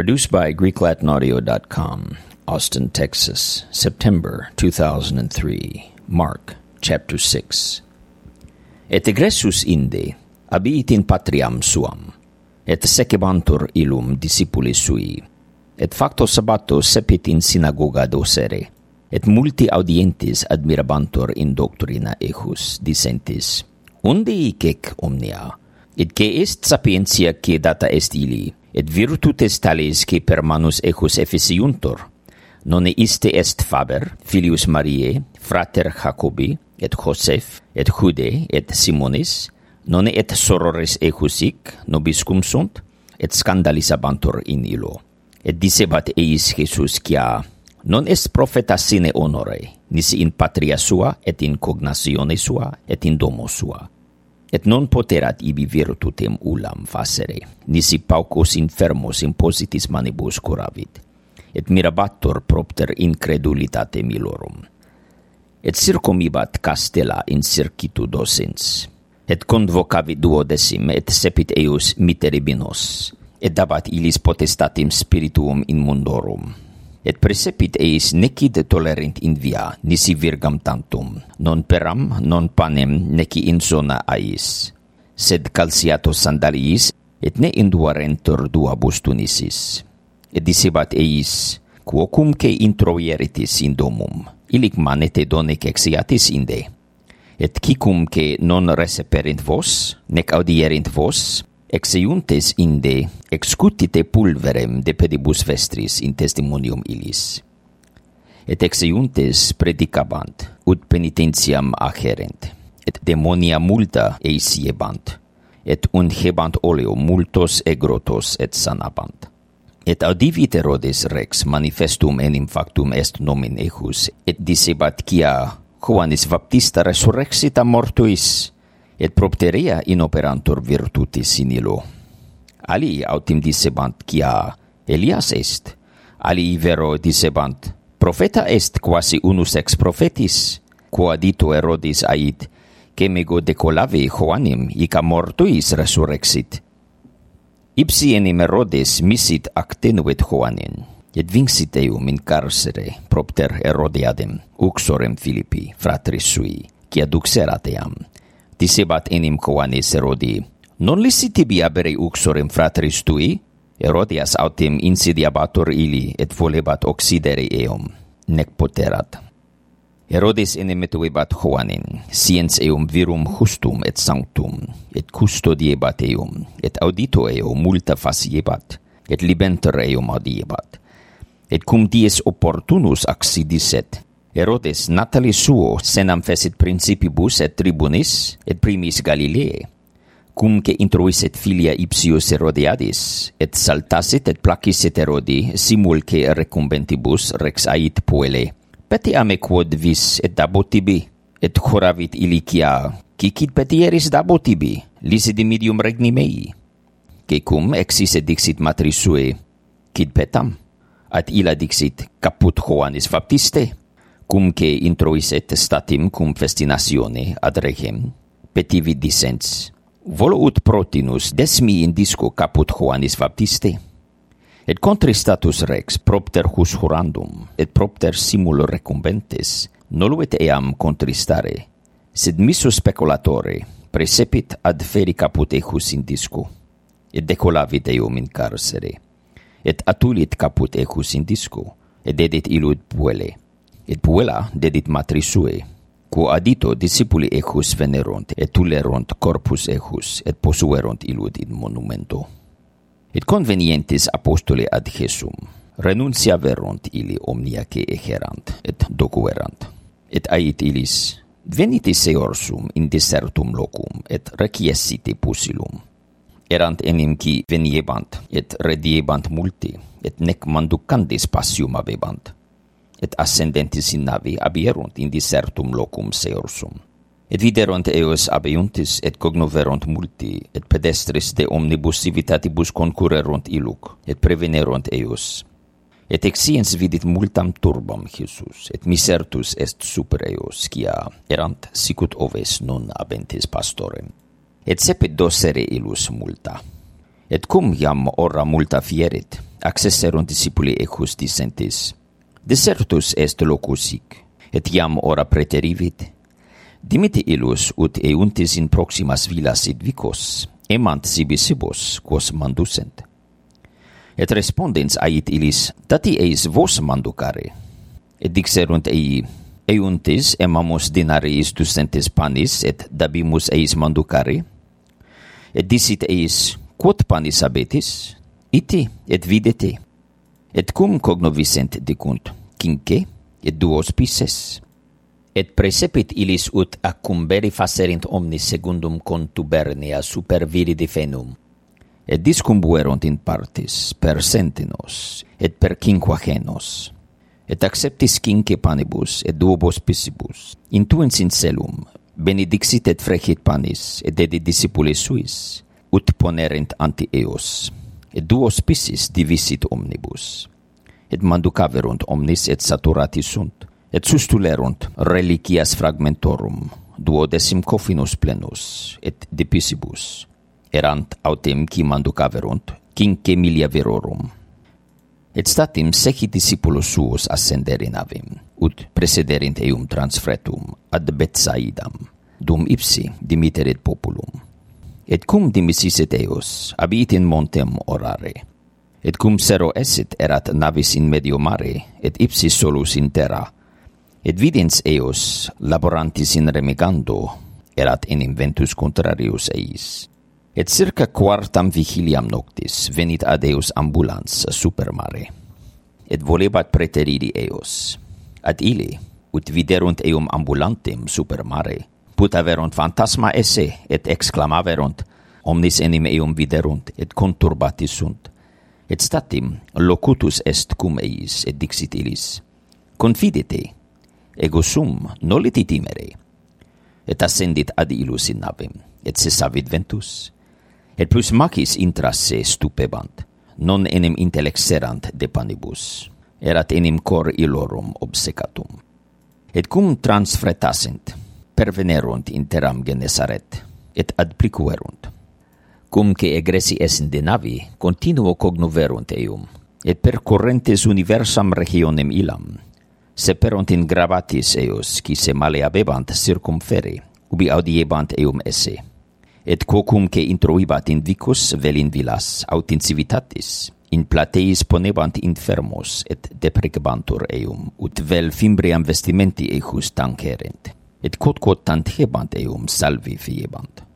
Produced by GreekLatinAudio.com, Austin, Texas, September 2003. Mark, Chapter 6. Et egressus inde, abiit in patriam suam, et secebantur illum discipuli sui, et facto sabbato sepit in synagoga docere, et multi audientes admirabantur in doctrina ejus, dicentis, unde icec omnia, et que est sapientia que data est ili, et virtutes tales que per manus ecus efficiuntur. Nonne iste est Faber, filius Mariae, frater Jacobi, et Joseph, et Jude, et Simonis, nonne et sorores ecus hic, nobis cum sunt, et scandalisabantur in illo. Et dicebat eis Jesus quia non est profeta sine honore, nisi in patria sua, et in cognatione sua, et in domo sua et non poterat ibi virtutem ulam facere, nisi paucos infermos impositis manibus curavit, et mirabatur propter incredulitate milorum. Et circumibat castella in circitu docens, et convocavit duodecim, et sepit eius miteribinos, et dabat illis potestatim spirituum in mundorum, et precepit eis necid tolerint in via, nisi virgam tantum, non peram, non panem, neci in zona ais. Sed calciato sandaliis, et ne induarentur dua bustunisis. Et dicebat eis, quocumque introieritis in domum, ilic manete donec exiatis inde. Et cicumque non receperint vos, nec audierint vos, Exiuntes inde, excutite pulverem de pedibus vestris in testimonium illis. Et exiuntes predicabant, ut penitentiam acherent, et demonia multa eisiebant et unhebant oleo multos egrotos et sanabant. Et audivit Herodes rex manifestum enim factum est nomen ejus, et dicebat quia Johannes Baptista resurrexit a mortuis, et propteria inoperantur virtutis sinilo. Ali autim dissebant quia Elias est, ali vero dissebant profeta est quasi unus ex profetis, quo dito Herodis ait, cemego decolave Joanim, ica mortuis resurrexit. Ipsi enim Herodes misit actenuet Joanin, et vincit eum in carcere propter Herodiadem, uxorem Philippi, fratris sui, quia duxerat eam, dicebat enim coanis Erodi. Non lisi tibi abere uxorem fratris tui? Erodias autem insidiabatur ili, et volebat occidere eum. Nec poterat. Herodes enim metuebat Joanin, sciens eum virum justum et sanctum, et custodiebat eum, et audito eum multa faciebat, et libenter eum audiebat. Et cum dies opportunus accidisset, Erodes natali suo senam fecit principibus et tribunis et primis Galileae cumque intruisit filia ipsius Herodiadis et saltasit et placisit Herodi simulque recumbentibus rex ait puele. Petiame quod vis et dabo tibi? Et choravit ilicia cicit petieris dabo tibi? Lisi dimidium regni mei? Que cum exis et dixit matris sue cid petam? At illa dixit caput Johannes Baptiste? cumque introis et statim cum festinatione ad regem, petivi dicens, Volo ut protinus desmi in disco caput Joannis Baptiste, et contri status rex propter hus jurandum, et propter simul recumbentes, noluet eam contristare, sed miso speculatore precepit ad feri caput ejus in disco, et decolavit eum in carcere, et atulit caput ejus in disco, et dedit illud puele et puella dedit matris sui quo adito discipuli ejus venerunt et tulerunt corpus ejus et posuerunt illud in monumento. Et convenientis apostoli ad Jesum renuncia verunt ili quae egerant et docuerant. Et ait illis venite seor in desertum locum et requiescite pusillum erant enim qui veniebant et rediebant multi et nec manducandis passium habebant et ascendentis in navi abierunt in desertum locum seorsum. Et viderunt eos abeiuntis, et cognoverunt multi, et pedestris de omnibus civitatibus concurrerunt iluc, et prevenerunt eos. Et exiens vidit multam turbam Jesus, et misertus est super eos, quia erant sicut oves non abentis pastorem. Et sepet docere ilus multa. Et cum iam ora multa fierit, accesserunt discipuli ecus dissentis, Desertus est locus hic, et iam ora preterivit. Dimite illus ut euntis in proximas villas id vicos, emant sibi sibos, quos mandusent. Et respondens ait illis, dati eis vos manducare. Et dixerunt ei, euntis emamus dinariis ducentis panis, et dabimus eis manducare. Et dicit eis, quod panis abetis? Iti, et videte. Et cum cognovisent dicunt, cinque et duos pisces. Et precepit illis ut accumberi facerint omnis secundum contubernia super viri defenum. Et discumbuerunt in partis per centinos et per quinquagenos. Et acceptis cinque panibus et duobos piscibus. Intuens in celum, benedixit et frecit panis et dedi discipulis suis, ut ponerent anti eos et duo spicis divisit omnibus. Et manducaverunt omnis et saturati sunt, et sustulerunt reliquias fragmentorum, duodecim cofinus plenus, et dipisibus. erant autem qui manducaverunt, cinque milia verorum. Et statim seci discipulos suos ascendere navem, ut precederint eum transfretum ad Betsaidam, dum ipsi dimiterit populum et cum dimississe Deus, abit in montem orare. Et cum sero esset erat navis in medio mare, et ipsis solus in terra. Et videns eos, laborantis in remigando, erat in inventus contrarius eis. Et circa quartam vigiliam noctis venit ad eos ambulans super mare. Et volebat preteriri eos. Ad ili, ut viderunt eum ambulantem super mare, disputaverunt fantasma esse, et exclamaverunt, omnis enim eum viderunt, et conturbati sunt. Et statim locutus est cum eis, et dixit illis, confidete, ego sum, noliti timere. Et ascendit ad ilus in navem, et cessavit ventus. Et plus macis intra se stupebant, non enim intellexerant de panibus, erat enim cor illorum obsecatum. Et cum transfretasent, pervenerunt interam Genesaret, et adplicuerunt. Cumque egressi essent de navi, continuo cognoverunt eum, et percorrentes universam regionem ilam, seperunt in gravatis eos, qui se male abebant circumferi, ubi audiebant eum esse. Et quocumque introibat in vicus vel in villas, aut in civitatis, in plateis ponebant infermos et deprecabantur eum, ut vel fimbriam vestimenti ejus tancerent et quodquod tantebant eum salvi fiebant.